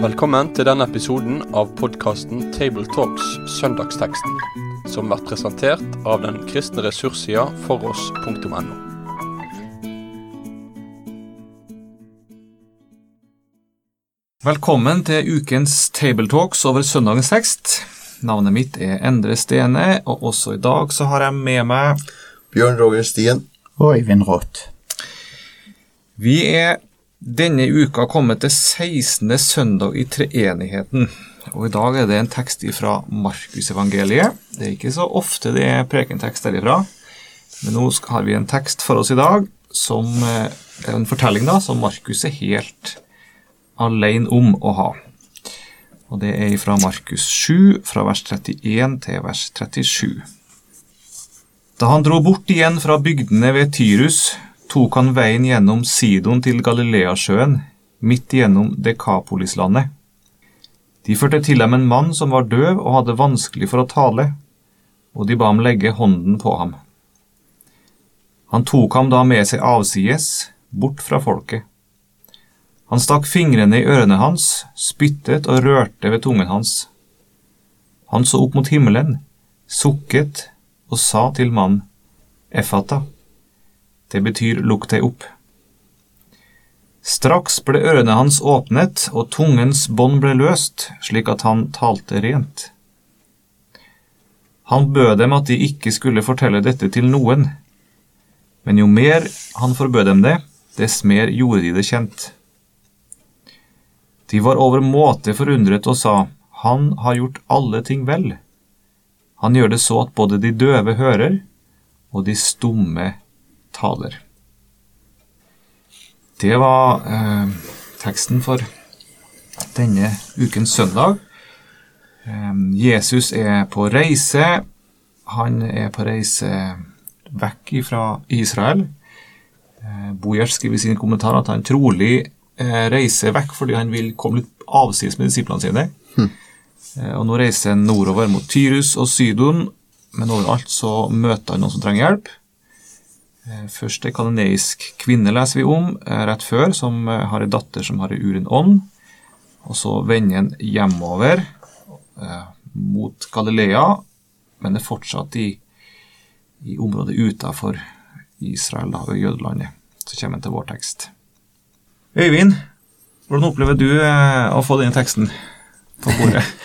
Velkommen til denne episoden av podkasten Tabletalks Søndagsteksten, som blir presentert av den kristne ressurssida foross.no. Velkommen til ukens Tabletalks over søndagens tekst. Navnet mitt er Endre Stene, og også i dag så har jeg med meg Bjørn Roger Stien. Og Øyvind Råth. Vi er denne uka kommet til 16. søndag i treenigheten. Og i dag er det en tekst fra Markusevangeliet. Det er ikke så ofte det er prekentekst derifra, men nå har vi en tekst for oss i dag som eh, er en fortelling da, som Markus er helt alene om å ha. Og det er fra Markus 7, fra vers 31 til vers 37. Da han dro bort igjen fra bygdene ved Tyrus, tok han veien gjennom Sidon til Galileasjøen, midt gjennom Dekapolislandet. De førte til ham en mann som var døv og hadde vanskelig for å tale, og de ba ham legge hånden på ham. Han tok ham da med seg avsides, bort fra folket. Han stakk fingrene i ørene hans, spyttet og rørte ved tungen hans. Han så opp mot himmelen, sukket og sa til mannen, Effata. Det betyr lukk deg opp. Straks ble ørene hans åpnet, og tungens bånd ble løst, slik at han talte rent. Han bød dem at de ikke skulle fortelle dette til noen, men jo mer han forbød dem det, dess mer gjorde de det kjent. De var over måte forundret og sa, Han har gjort alle ting vel. Han gjør det så at både de døve hører, og de stumme taler. Det var eh, teksten for denne ukens søndag. Eh, Jesus er på reise. Han er på reise vekk fra Israel. Eh, Bojer skriver i sin kommentar at han trolig eh, reiser vekk fordi han vil komme litt avsides med disiplene sine. Hm. Eh, og nå reiser han nordover mot Tyrus og Sydon, men overalt så møter han noen som trenger hjelp. Eh, først en kanoneisk kvinne leser vi om eh, rett før, som har en datter som har en uren ånd. Og så vender han hjemover mot Galilea, men er fortsatt i, i området utafor Israel, da, ved jødelandet. Så kommer han til vår tekst. Øyvind, hvordan opplever du å få denne teksten på bordet?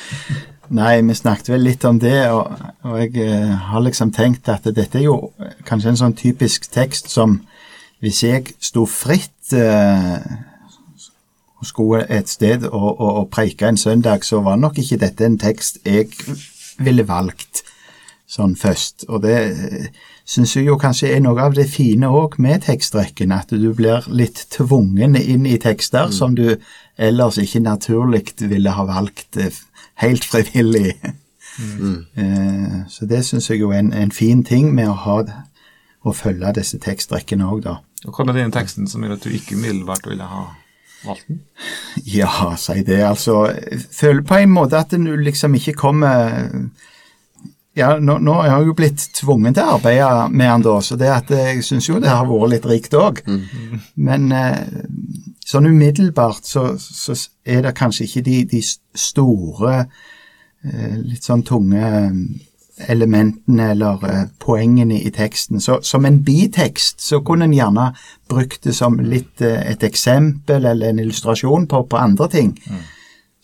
Nei, vi snakket vel litt om det, og, og jeg eh, har liksom tenkt at dette er jo kanskje en sånn typisk tekst som hvis jeg sto fritt eh, og skulle et sted og, og, og preike en søndag, så var nok ikke dette en tekst jeg ville valgt sånn først. Og det eh, syns jeg jo kanskje er noe av det fine òg med tekstrekken, at du blir litt tvungen inn i tekster som du ellers ikke naturlig ville ha valgt eh, helt frivillig. Eh, Så det syns jeg jo er en, en fin ting med å ha å følge disse tekstrekkene òg, da. Og Hva er den teksten som gjør at du ikke umiddelbart ville ha valgt den? Ja, si det. Altså, føler på en måte at du liksom ikke kommer Ja, nå, nå er jeg jo blitt tvungen til å arbeide med han da, så det at jeg syns jo det har vært litt rikt òg. Men eh, sånn umiddelbart så, så er det kanskje ikke de, de store, eh, litt sånn tunge eh, elementene eller eh, poengene i teksten. Så som en bitekst så kunne en gjerne brukt det som litt eh, et eksempel eller en illustrasjon på, på andre ting.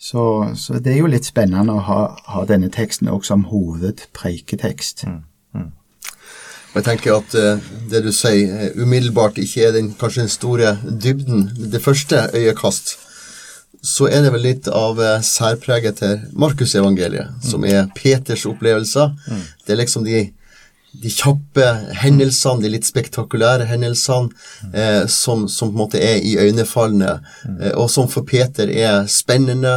Så, så det er jo litt spennende å ha, ha denne teksten også som hovedpreiketekst. Og jeg tenker at eh, det du sier eh, umiddelbart ikke er den, kanskje den store dybden, det første øyekast, så er det vel litt av eh, særpreget til Markusevangeliet, som er Peters opplevelser. Det er liksom de, de kjappe hendelsene, de litt spektakulære hendelsene, eh, som, som på en måte er iøynefallende, eh, og som for Peter er spennende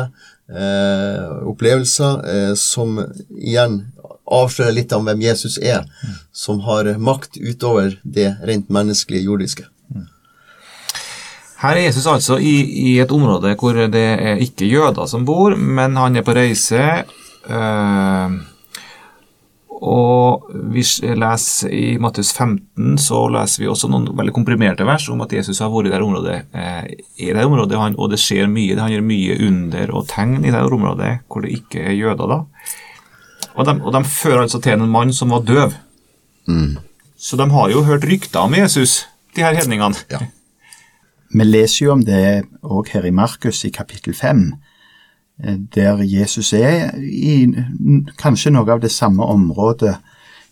eh, opplevelser, eh, som igjen avslører litt om hvem Jesus er, som har makt utover det rent menneskelige jordiske. Her er Jesus altså i, i et område hvor det er ikke jøder som bor, men han er på reise. øh, Og vi leser I Matteus 15 så leser vi også noen veldig komprimerte vers om at Jesus har vært i det området. Eh, i det området han, Og det skjer mye. Han gjør mye under og tegn i det området hvor det ikke er jøder. da. Og de, og de fører altså til en mann som var døv. Mm. Så de har jo hørt rykter om Jesus, de her hedningene. Ja. Vi leser jo om det òg her i Markus i kapittel 5, eh, der Jesus er i kanskje noe av det samme området.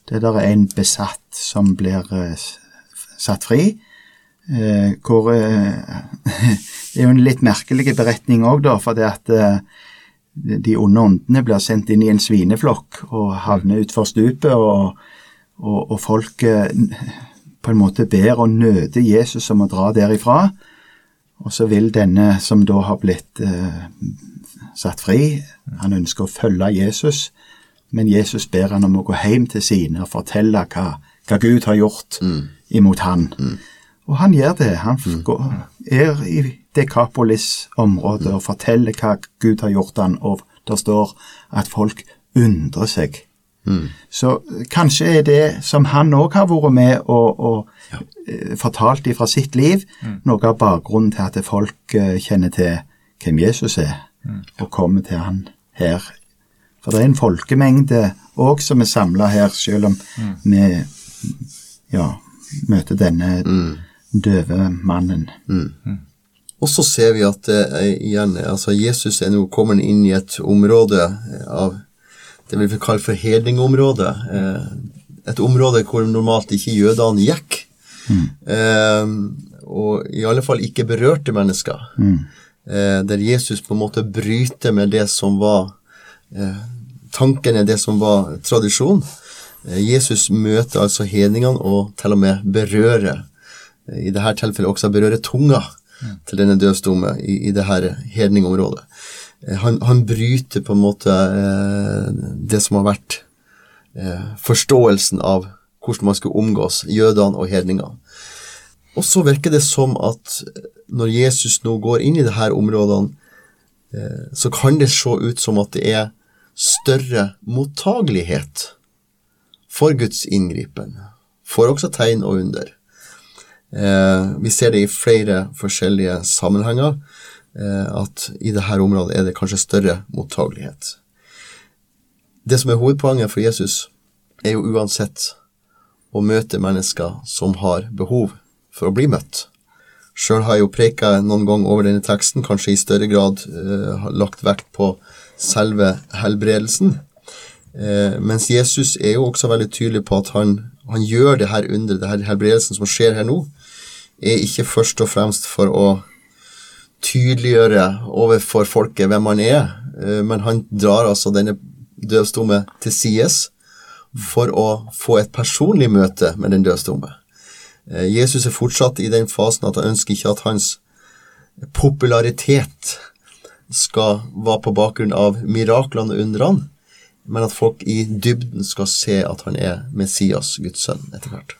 Det der er en besatt som blir eh, satt fri. eh, Hvor Det er jo en litt merkelig beretning òg, da, for det at de onde åndene blir sendt inn i en svineflokk og havner utfor stupet, og, og, og folk på en måte ber og nøder Jesus om å dra derifra. Og så vil denne som da har blitt eh, satt fri, han ønsker å følge Jesus, men Jesus ber han om å gå hjem til sine og fortelle hva, hva Gud har gjort imot han. Og han gjør det. Han går, er i Dekapolis-området og forteller hva Gud har gjort han, og det står at folk undrer seg. Så eh, kanskje er det som han òg har vært med og, og ja. fortalt fra sitt liv, noe av bakgrunnen til at folk eh, kjenner til hvem Jesus er, og kommer til han her. For det er en folkemengde òg som er samla her, selv om vi ja, møter denne døve mannen. Og så ser vi at eh, igjen, altså Jesus er nå kommet inn i et område eh, av det vi vil kalle for hedningområdet. Eh, et område hvor normalt ikke jødene gikk. Eh, og i alle fall ikke berørte mennesker. Eh, der Jesus på en måte bryter med det som var eh, tankene, det som var tradisjon. Eh, Jesus møter altså hedningene og til og med berører i dette tilfellet også berører tunga til denne døvstumme i, i dette hedningområdet. Eh, Han, han bryter på en måte eh, det som har vært eh, forståelsen av hvordan man skulle omgås jødene og hedningene. Og så virker det som at når Jesus nå går inn i disse områdene, eh, så kan det se ut som at det er større mottagelighet for Guds inngripen, for også tegn og under. Eh, vi ser det i flere forskjellige sammenhenger, eh, at i dette området er det kanskje større mottagelighet. Det som er hovedpoenget for Jesus, er jo uansett å møte mennesker som har behov for å bli møtt. Sjøl har jeg jo preka noen gang over denne teksten, kanskje i større grad eh, lagt vekt på selve helbredelsen. Eh, mens Jesus er jo også veldig tydelig på at han, han gjør det her under det her helbredelsen som skjer her nå, er ikke først og fremst for å tydeliggjøre overfor folket hvem han er, eh, men han drar altså denne døvstumme til sides for å få et personlig møte med den døvstumme. Eh, Jesus er fortsatt i den fasen at han ønsker ikke at hans popularitet skal være på bakgrunn av miraklene og undrene, men at folk i dybden skal se at han er Messias, Guds sønn, etter hvert.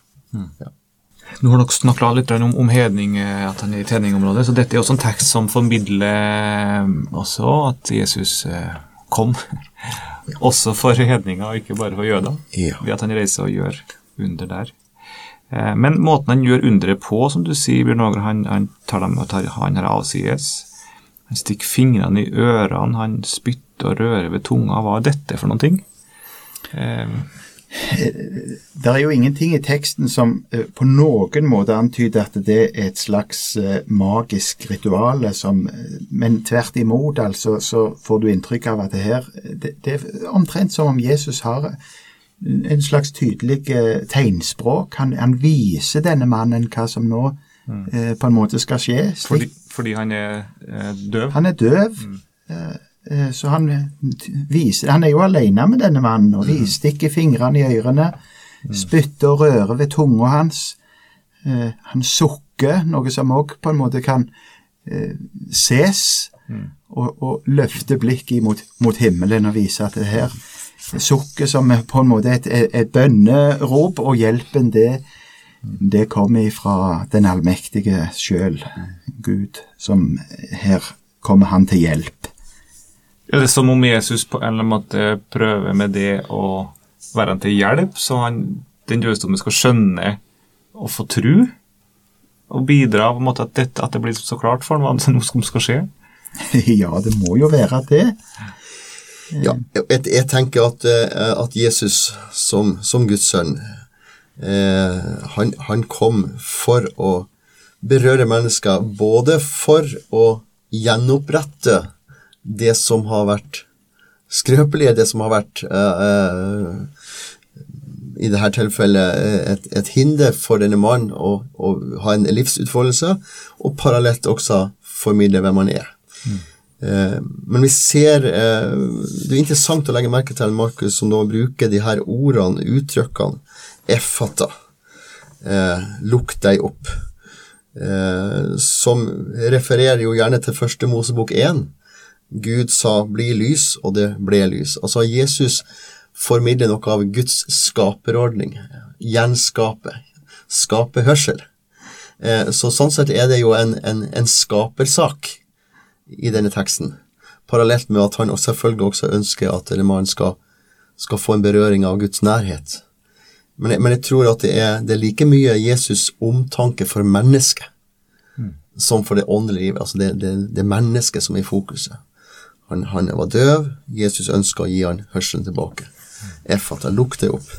Nå har dere snakka litt om, om hedning, eh, at han er i tjeningområdet, så dette er også en tekst som formidler eh, også at Jesus eh, kom også for hedninger, og ikke bare for jøder, Ja. ved at han reiser og gjør under der. Men måten han gjør underet på, som du sier, Bjørn Åger, han, han tar dem og tar han her avsides. Han stikker fingrene i ørene, han spytter og rører ved tunga. Hva er dette for noen ting? Eh, Det er jo ingenting i teksten som eh, på noen måte antyder at det er et slags eh, magisk som eh, Men tvert imot, altså, så får du inntrykk av at det her Det, det er omtrent som om Jesus har en slags tydelig eh, tegnspråk. Han, han viser denne mannen hva som nå eh, på en måte skal skje. fordi, fordi han er eh, døv? han er døv. eh, eh, Så han eh, viser Han er jo alene med denne mannen, og vi stikker fingrene i ørene, spytter og rører ved tunga hans. Eh, Han sukker, noe som òg på en måte kan eh, ses, og, og løfter blikket mot, mot himmelen og viser at det her sukket som er på en måte et, et, et bønnerop, og hjelpen det, det kommer ifra den allmektige sjøl, Gud, som her kommer han til hjelp. Er det som om Jesus på en eller annen måte prøver med det å være han til hjelp, så han, den dødsdommen skal skjønne og få tro, og bidra på en måte at, dette, at det blir så klart for ham hva som skal skje? ja, det må jo være det. Ja, jeg, jeg tenker at, eh, at Jesus som, som, Guds sønn, eh, han, han, kom for å berøre mennesker, både for å gjenopprette det som har vært skrøpelig, det som har vært uh, eh i dette tilfellet et, et hinder for denne mannen å, å, ha en livsutfoldelse, og parallelt også formidle hvem han er. Mm. Uh, men vi ser eh, Det er interessant å legge merke til Markus som nå bruker de her ordene, uttrykkene, effata, eh, lukk deg opp, eh, som refererer jo gjerne til første Mosebok 1. Gud sa 'bli lys', og det ble lys. Altså Jesus formidler noe av Guds skaperordning. Gjenskape. Skape hørsel. Eh, så sånn sett er det jo en, en, en skapersak i denne teksten. Parallelt med at han også selvfølgelig også ønsker at mannen skal, skal, få en berøring av Guds nærhet. Men jeg, men jeg tror at det er, det er, like mye Jesus' omtanke for mennesket mm. som for det åndelige livet. Altså det, det, det mennesket som er i fokuset. Han, han var døv, Jesus ønsker å gi han hørselen tilbake. Effata, lukk det opp.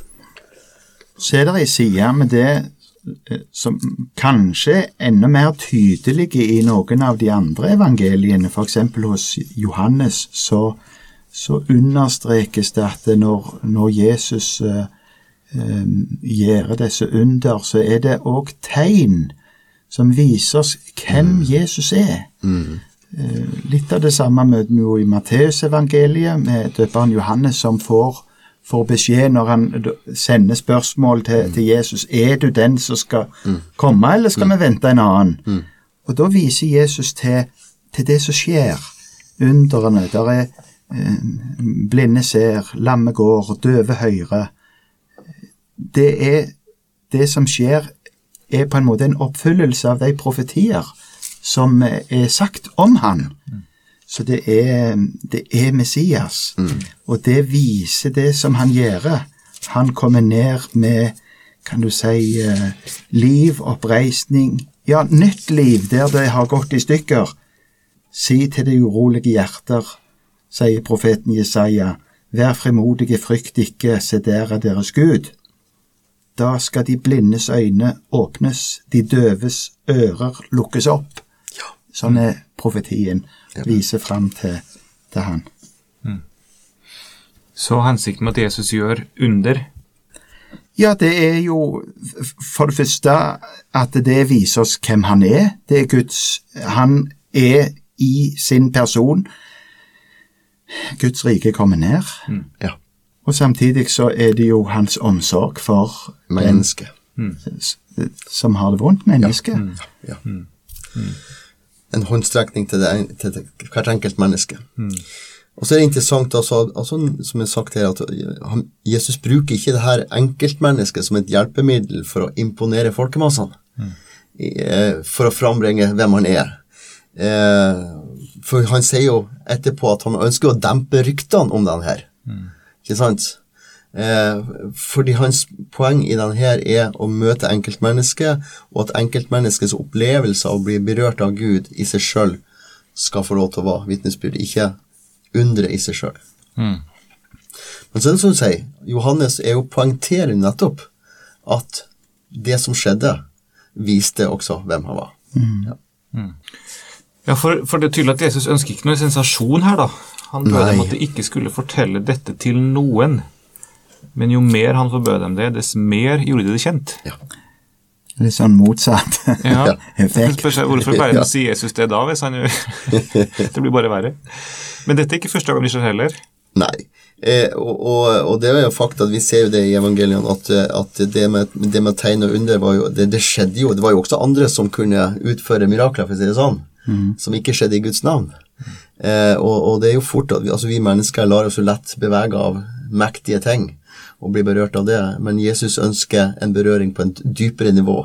Så er det ei side med det eh, som kanskje er enda mer tydelig i noen av de andre evangeliene, f.eks. hos Johannes, så, så, understrekes det at når, når Jesus uh, um, gjør disse under, så er det òg tegn som viser oss hvem mm. Jesus er. Mm. Litt av det samme møter vi jo i Matteusevangeliet, med døperen Johannes som får får beskjed når han sender spørsmål til, mm. til Jesus er du den som skal mm. komme, eller skal mm. vi vente en annen? Og Da viser Jesus til, til det som skjer. Underne. Der er eh, blinde ser, lamme går, døve hører. Det er det som skjer, er på en måte en oppfyllelse av de profetier som er sagt om han. Så det er, det er Messias. Mm. Og det viser det som han gjør. Han kommer ned med, kan du si, uh, liv, oppreisning. Ja, nytt liv der det har gått i stykker. Si til de urolige hjerter, sier profeten Jesaja, vær frimodige, frykt ikke, se der er deres Gud. Da skal de blindes øyne åpnes, de døves ører lukkes opp. Sånn er profetien viser fram til, til han. Mm. Så hensikten med at Jesus gjør under? Ja, det er jo for det første at det viser oss hvem han er. Det er Guds Han er i sin person. Guds rike kommer ned. Mm. Ja. Og samtidig så er det jo hans omsorg for mennesket. Mm. Som har det vondt. Mennesket. Ja. ja. Mm. mm en håndstrekning til, det, til det, hvert enkelt menneske. Mm. Og så er det interessant, altså, altså, som jeg har sagt her, at Jesus bruker ikke det her enkeltmennesket som et hjelpemiddel for å imponere folkemassene. Mm. Eh, for å frambringe hvem han er. Eh, for han sier jo etterpå at han ønsker å dempe ryktene om den her. Mm. Ikke sant? Eh, fordi hans poeng i denne her er å møte enkeltmennesket, og at enkeltmenneskets opplevelse av å bli berørt av Gud i seg sjøl skal få lov til å være vitnesbyrd, ikke undre i seg sjøl. Mm. Men så er det som du sier, Johannes er jo poengterer nettopp at det som skjedde, viste også hvem han var. Mm. Ja, mm. ja for, for, det er tydelig at Jesus ønsker ikke noe sensasjon her, da. Han bød dem at de ikke skulle fortelle dette til noen. Men jo mer han forbød dem det, dess mer gjorde de det kjent. Ja. Litt sånn motsatt ja. effekt. Hvorfor verden sier Jesus det da, hvis han jo Det blir bare verre. Men dette er ikke første gang det skjer heller. Nei. Eh, og, og, og, det er jo fakta, vi ser jo det i evangeliene, at, at det, med, det med tegn og under var jo, det, det, skjedde jo. Det var jo også andre som kunne utføre mirakler, for å si det sånn, mm. som ikke skjedde i Guds navn. Eh, og, og, det er jo fort at vi, altså vi mennesker lar oss jo lett bevege av mektige ting og bli berørt av det, men Jesus ønsker en berøring på et dypere nivå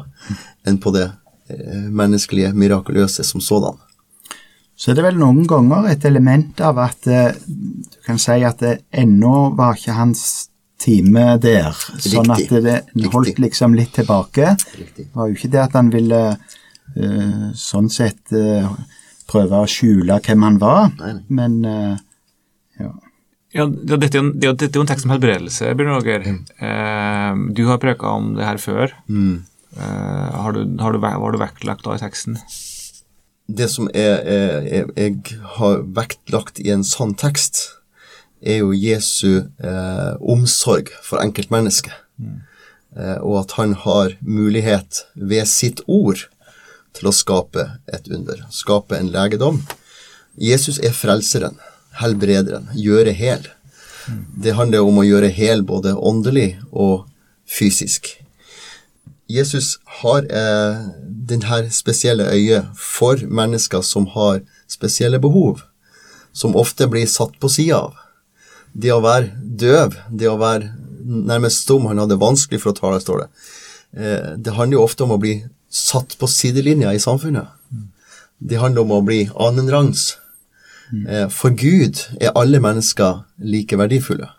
enn på det eh, menneskelige, mirakuløse som sådan. Så er det vel noen ganger et element av at eh, du kan si at det ennå var ikke hans time der, sånn at Riktig. det holdt liksom litt tilbake. Riktig. Det var jo ikke det at han ville uh, sånn sett uh, prøve å skjule hvem han var, Nei, nei. men uh, ja. Ja, dette, er jo, det dette er jo en tekst om helbredelse, Bjørn Roger. Eh, du har preka om det her før. Mm. Eh, har, du, har, du, har du vektlagt da i teksten? Det som er, er, jeg har vektlagt i en sånn tekst, er jo Jesu eh, omsorg for enkeltmennesket. Eh, og at han har mulighet ved sitt ord til å skape et under, skape en legedom. Jesus er frelseren, helbrederen, gjøre hel. Det handler om å gjøre hel både åndelig og fysisk. Jesus har eh, denne spesielle øyet for mennesker som har spesielle behov, som ofte blir satt på sida av. Det å være døv, det å være nærmest stum, han hadde vanskelig for å tale, står det. Eh, det handler jo ofte om å bli satt på sidelinja i samfunnet. Det handler om å bli annenrangs. Eh, for Gud er alle mennesker like verdifulle.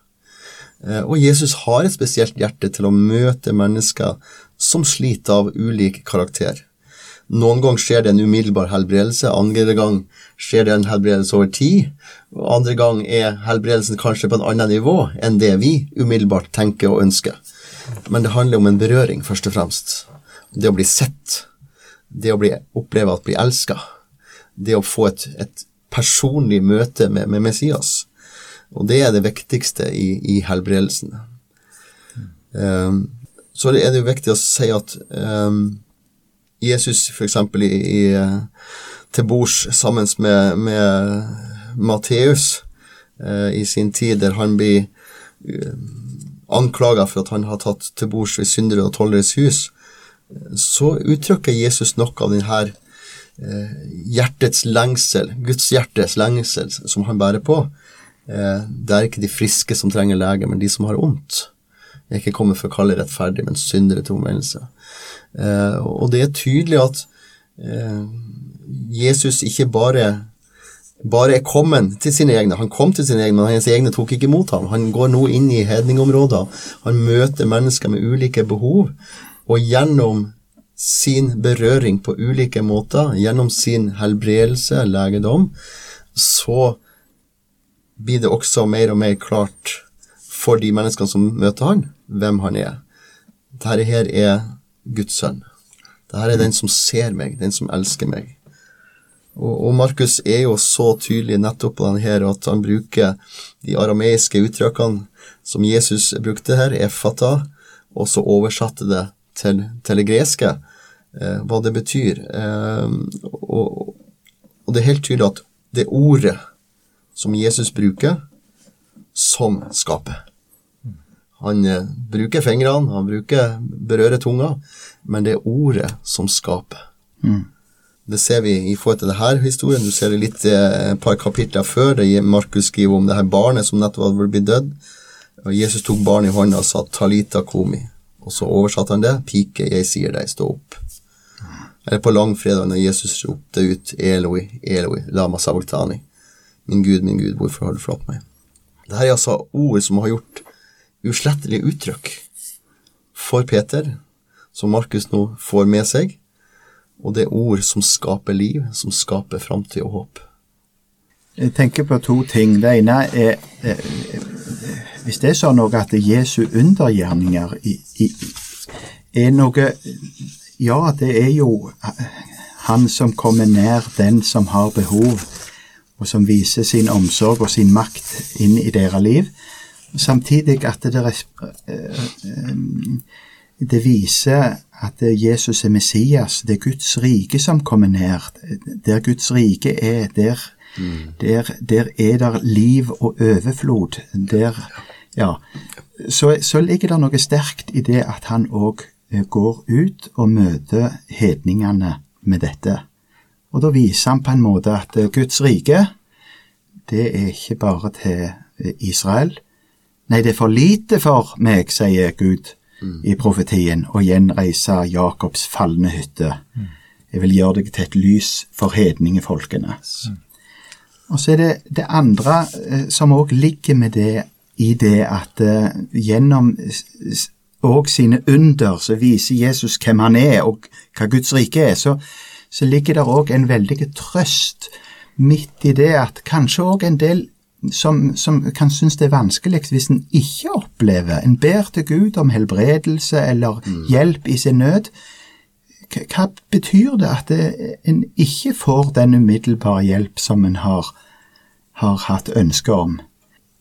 Eh, Og Jesus har et spesielt hjerte til å møte mennesker som sliter av ulik karakter. Noen ganger skjer det en umiddelbar helbredelse, andre gang skjer det en helbredelse over tid, og andre gang er helbredelsen kanskje på en annet nivå enn det vi umiddelbart tenker og ønsker. Men det handler om en berøring, først og fremst. Det å bli sett, det å bli, oppleve at bli elska, det å få et, et personlig møte med, med Messias. Og det er det viktigste i, i helbredelsen. Um, så er det jo viktig å si at um, Jesus f.eks. I, i, eh, til bords sammen med, med Matteus uh, i sin tid, der han blir uh, anklaga for at han har tatt til bords ved syndere og tolleres hus, så uttrykker Jesus noe av denne eh, hjertets lengsel, Guds hjertes lengsel, som han bærer på. Eh, det er ikke de friske som trenger lege, men de som har ondt. Jeg er ikke kommet for å kalle rettferdig, men syndere til omvendelse. Eh, og det er tydelig at eh, Jesus ikke bare, bare er kommet til sine egne. Han kom til sine egne, men hans egne tok ikke imot ham. Han går nå inn i hedningområder. Han møter mennesker med ulike behov, og gjennom sin berøring på ulike måter, gjennom sin helbredelse, legedom, så blir det også mer og mer klart for de menneskene som møter han, hvem han er. Dette her er Guds sønn. Dette er den som ser meg, den som elsker meg. Og, og Markus er jo så tydelig nettopp på denne her at han bruker de arameiske uttrykkene som Jesus brukte her, efata, og så oversatte det til, til det greske, hva det betyr. Eh, og, og det er helt tydelig at det ordet som Jesus bruker, som skaper. Han eh, bruker fingrene, han bruker berører tunga, men det er ordet som skaper. Det ser vi i forhold til denne historien. Du ser det litt eh, et par kapitler før, det Markus skriver om det her barnet som nettopp hadde blitt dødd. Og Jesus tok barnet i hånda og sa 'Talita komi'. Og så oversatte han det. 'Pike, jeg sier deg, stå opp'. Eller på langfredag når Jesus ropte ut 'Eloi, Eloi, lama sabachthani'. Min Gud, min Gud, hvorfor har du forlatt meg? Dette er altså ord som har gjort uslettelige uttrykk for Peter, som Markus nå får med seg, og det er ord som skaper liv, som skaper framtid og håp. Jeg tenker på to ting. Det ene er er Hvis det er sånn at Jesu undergjerninger er noe Ja, det er jo han som kommer nær den som har behov, og som viser sin omsorg og sin makt inn i deres liv. Samtidig at det, eh, eh, det viser at Jesus er Messias. Det er Guds rike som kommer ned. Der Guds rike er, der, der, der er der liv og overflod. Der, ja. så, så ligger det noe sterkt i det at han òg går ut og møter hedningene med dette. Og da viser han på en måte at eh, Guds rike, det er ikke bare til eh, Israel. Nei, det er for lite for meg, sier Gud i profetien, å gjenreise Jakobs falne hytte. Jeg vil gjøre deg til et lys for hedningefolkene. Og så er det det andre eh, som òg ligger med det i det at eh, gjennom òg sine under så viser Jesus hvem han er, og hva Guds rike er. Så, så ligger det òg en veldig trøst midt i det at kanskje òg en del som, som kan synes det er vanskelig hvis en ikke opplever En ber til Gud om helbredelse eller hjelp i sin nød. Hva betyr det at det, en ikke får den umiddelbare hjelp som en har, har hatt ønske om?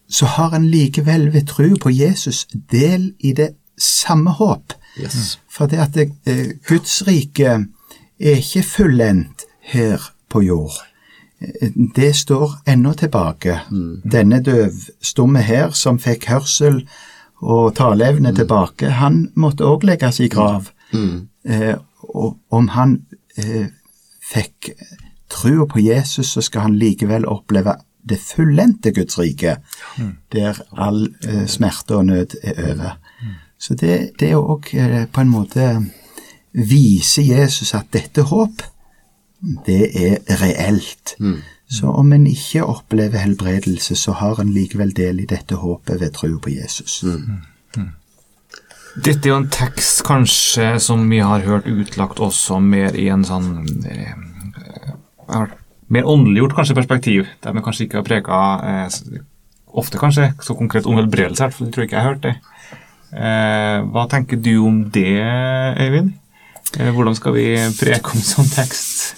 Så har en likevel ved tro på Jesus del i det samme håp. Yes. For det at det, eh, Guds rike er ikke fullendt her på jord. Eh, Det står ennå tilbake. Denne døvstumme her, som fikk hørsel og taleevne tilbake, han måtte òg legges i grav. Eh, og om han eh, fikk trua på Jesus, så skal han likevel oppleve det fullendte Guds rike, der all eh, smerte og nød er over. Så det, det er òg eh, på en måte vise Jesus at dette håp, det er reelt. Så om en ikke opplever helbredelse, så har en likevel del i dette håpet ved tro på Jesus. Dette er jo en tekst kanskje som vi har hørt utlagt også mer i en sånn eh, eh, Mer åndeliggjort kanskje perspektiv, der vi kanskje ikke har preka eh, ofte kanskje så konkret om helbredelse, i hvert fall, tror jeg ikke jeg har hørt det. Eh, hva tenker du om det, Øyvind? Eh, hvordan skal vi preke om sånn tekst?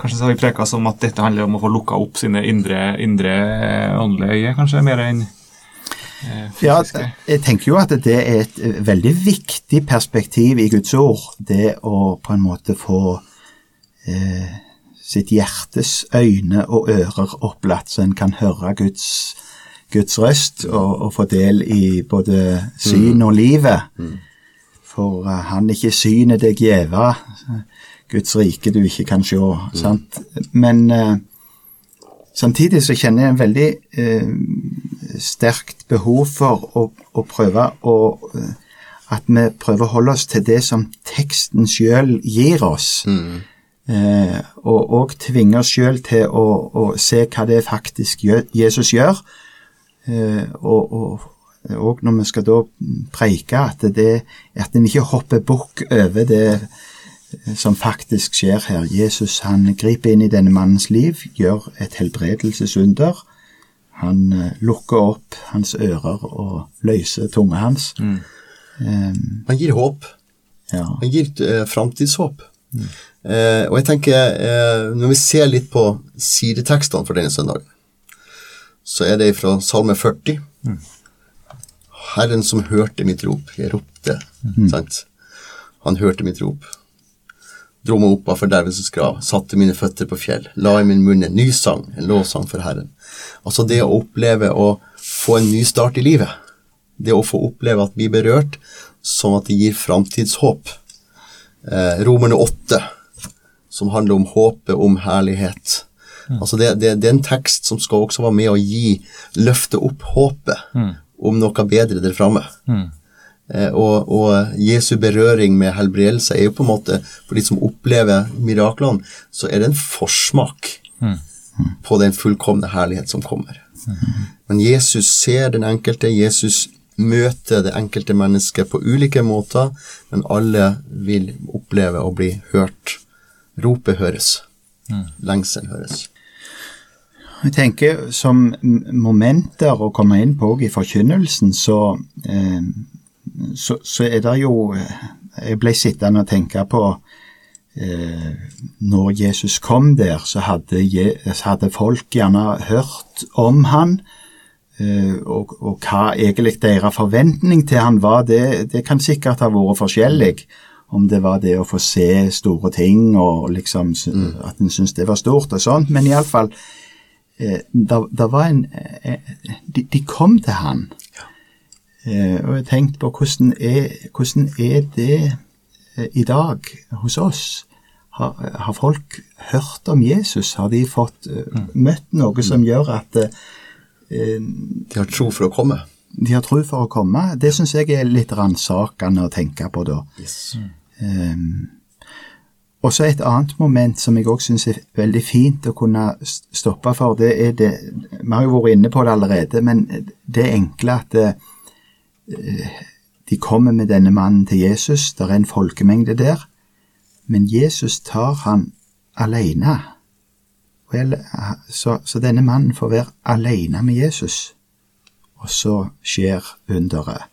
Kanskje så har vi preka som at dette handler om å få lukka opp sine indre, indre eh, åndelige øyne, kanskje, mer enn eh, Ja, jeg tenker jo at det er et veldig viktig perspektiv i Guds ord, det å på en måte få eh, sitt hjertes øyne og ører opplatt, så en kan høre Guds, Guds røst og, og få del i både syn og livet. For eh, han ikke synet deg gjeva, Guds rike du ikke kan se, sant? Men eh, Samtidig så kjenner jeg en veldig eh, sterkt behov for å, å prøve å eh, At vi prøver å holde oss til det som teksten sjøl gir oss. Eh, og òg tvinge oss sjøl til å, å se hva det faktisk Jesus gjør. Eh, og, og, og når vi skal da preike, at, det, at en ikke hopper bukk over det som faktisk skjer her. Jesus han griper inn i denne mannens liv, gjør et helbredelsesunder. Han eh, lukker opp hans ører og løser tunga hans. Han gir håp. Ja. Han gir uh, framtidshåp. Eh, og jeg tenker, uh, når vi ser litt på sidetekstene for denne søndagen, så er det fra Salme 40. Herren som hørte mitt rop, jeg ropte, sant? Han hørte mitt rop. Dro meg opp av fordervelsens grav, satte mine føtter på fjell, la i min munn en ny sang, en lovsang for Herren. Altså det å oppleve å få en ny start i livet, det å få oppleve at vi blir berørt, sånn at det gir framtidshåp. Eh, Romerne 8, som handler om håpet om herlighet. Altså det, det, det er en tekst som skal også være med å gi, løfte opp håpet om noe bedre der framme. Eh, og, og Jesu berøring med helbredelse er jo på en måte, for de som opplever miraklene, så er det en forsmak på den fullkomne herlighet som kommer. Men Jesus ser den enkelte, Jesus møter det enkelte mennesket på ulike måter, men alle vil oppleve å bli hørt. Ropet høres. Lengselen høres. Jeg tenker som momenter å komme inn på i forkynnelsen, så, eh, så, så er det jo eh, Jeg ble sittende og tenke på eh, Når Jesus kom der, så hadde, så hadde folk gjerne hørt om han, eh, og, og hva egentlig deres forventning til han var, det, det kan sikkert ha vært forskjellig. Om det var det å få se store ting, og liksom mm. at en syntes det var stort og sånt. Men iallfall, eh, det det var en eh, de, de kom til han. Eh, og jeg tenkte på hvordan er, hvordan er det eh, i dag hos oss? Har, har folk hørt om Jesus? Har de fått eh, møtt noe som gjør at eh, De har tro for å komme. de har tro for å komme? Det syns jeg er litt ransakende å tenke på da. Yes. Ehm, Og så et annet moment som jeg òg syns er veldig fint å kunne stoppe for, det er det Vi har jo vært inne på det allerede, men det enkle at det, eh, de kommer med denne mannen til Jesus, det er en folkemengde der, men Jesus tar han alene. Vel, så, så denne mannen får være alene med Jesus, og så skjer underet.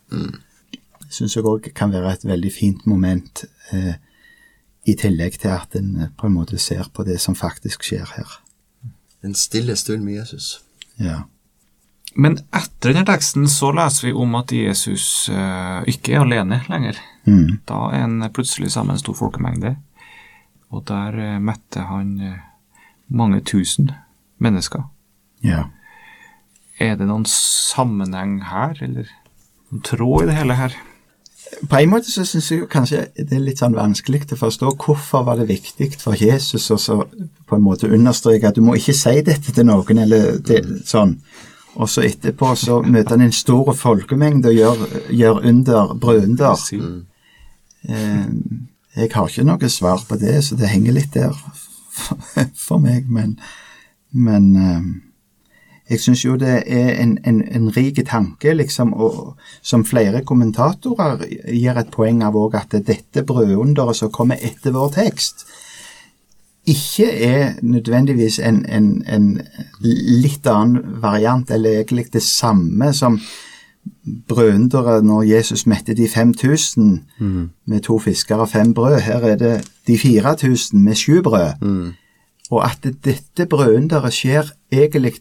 Syns jeg òg kan være et veldig fint moment, eh, i tillegg til at en eh, på en måte ser på det som faktisk skjer her. En stille stund med Jesus. Ja. Men etter denne teksten så leser vi om at Jesus eh, ikke er alene lenger. Mm. Da er han plutselig sammen med en stor folkemengde, og der eh, metter han eh, mange tusen mennesker. ja. Er det noen sammenheng her, eller noen tråd i det hele her? På en måte så syns jeg kanskje det er litt sånn vanskelig å forstå hvorfor var det viktig for Jesus å så på en måte understreke at du må ikke si dette til noen, eller det, sånn. Og så etterpå så møter han en stor folkemengde og gjør, gjør under, brødunder. Mm. Eh, jeg har ikke noe svar på det, så det henger litt der for, for meg, men, men eh, jeg syns jo det er en, en, en rik tanke, liksom, og som flere kommentatorer gir et poeng av òg, at dette brødunderet som kommer etter vår tekst, ikke er nødvendigvis en, en, en litt annen variant, eller egentlig det samme som brødunderet når Jesus mette de 5000 med to fisker og fem brød. Her er det de 4000 med sju brød. Og at dette brødunderet skjer egentlig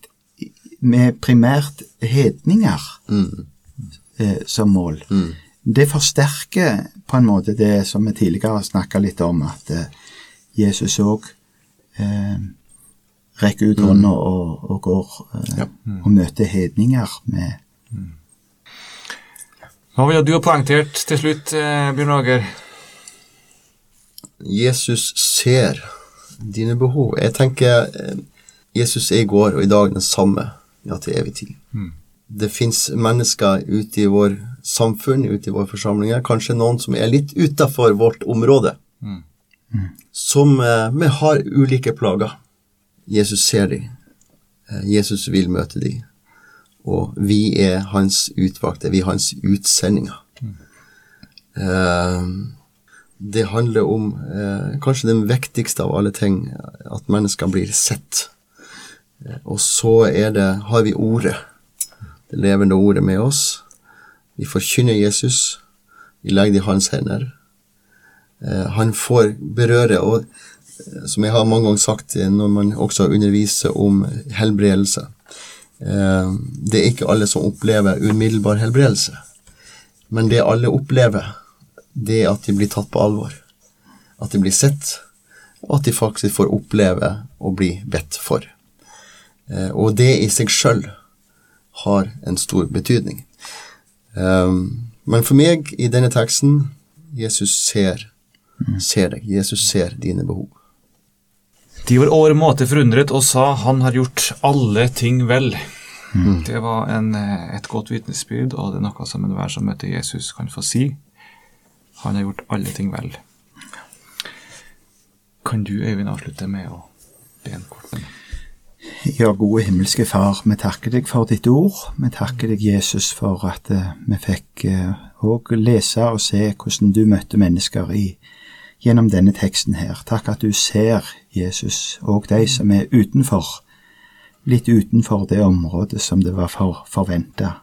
med primært hedninger eh, som mål. Det forsterker på en måte det som vi tidligere har snakka litt om, at eh, Jesus òg eh, rekker ut hånda og, og går eh, og møter hedninger med Hva vil du ha poengtert til slutt, eh, Bjørn Lager? Jesus ser dine behov. Jeg tenker eh, Jesus er i går og i dag den samme, ja, til evig tid. Det fins mennesker ute i vår samfunn, ute i våre forsamlinger, kanskje noen som er litt utafor vårt område, som eh, vi har ulike plager. Jesus ser dem. Eh, Jesus vil møte dem. Og vi er hans utvalgte, vi er hans utsendinger. Eh, det handler om eh, kanskje den viktigste av alle ting, at mennesker blir sett. Eh, og så er det, har vi ordet, det levende ordet med oss. Vi forkynner Jesus, vi legger det i hans hender. Eh, han får berøre, og eh, som jeg har mange ganger sagt når man også underviser om helbredelse, det er ikke alle som opplever umiddelbar helbredelse. Men det alle opplever, det er at de blir tatt på alvor. At de blir sett, og at de faktisk får oppleve å bli bedt for. Eh, og det i seg sjøl har en stor betydning. Um, men for meg, i denne teksten, Jesus ser, ser deg. Jesus ser dine behov. De var over måte forundret og sa han har gjort alle ting vel. Det var en, eh, et godt vitnesbyrd, og det er noe som enhver som møter Jesus, kan få si. Han har gjort alle ting vel. Kan du, Øyvind, avslutte med å be en kort bønn? Ja, gode himmelske Far, vi takker deg for ditt ord. Vi takker deg, Jesus, for at eh, vi fikk òg lese og se hvordan du møtte mennesker i, gjennom denne teksten her. Takk at du ser, Jesus, og de som er utenfor, litt utenfor det området som det var for, forventa.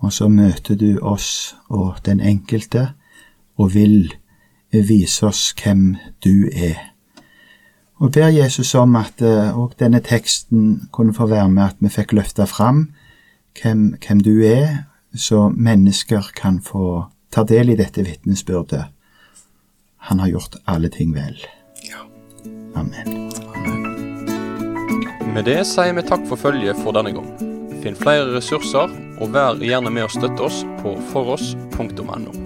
Og så møter du oss og den enkelte, og vil vise oss hvem du er. Og ber Jesus om at òg denne teksten kunne få være med at vi fikk løfta fram hvem, hvem du er, så mennesker kan få ta del i dette vitnesbyrdet. Han har gjort alle ting vel. Ja. Amen. Med det sier vi takk for følget for denne gang. Finn flere ressurser, og vær gjerne med å støtte oss på foross.no.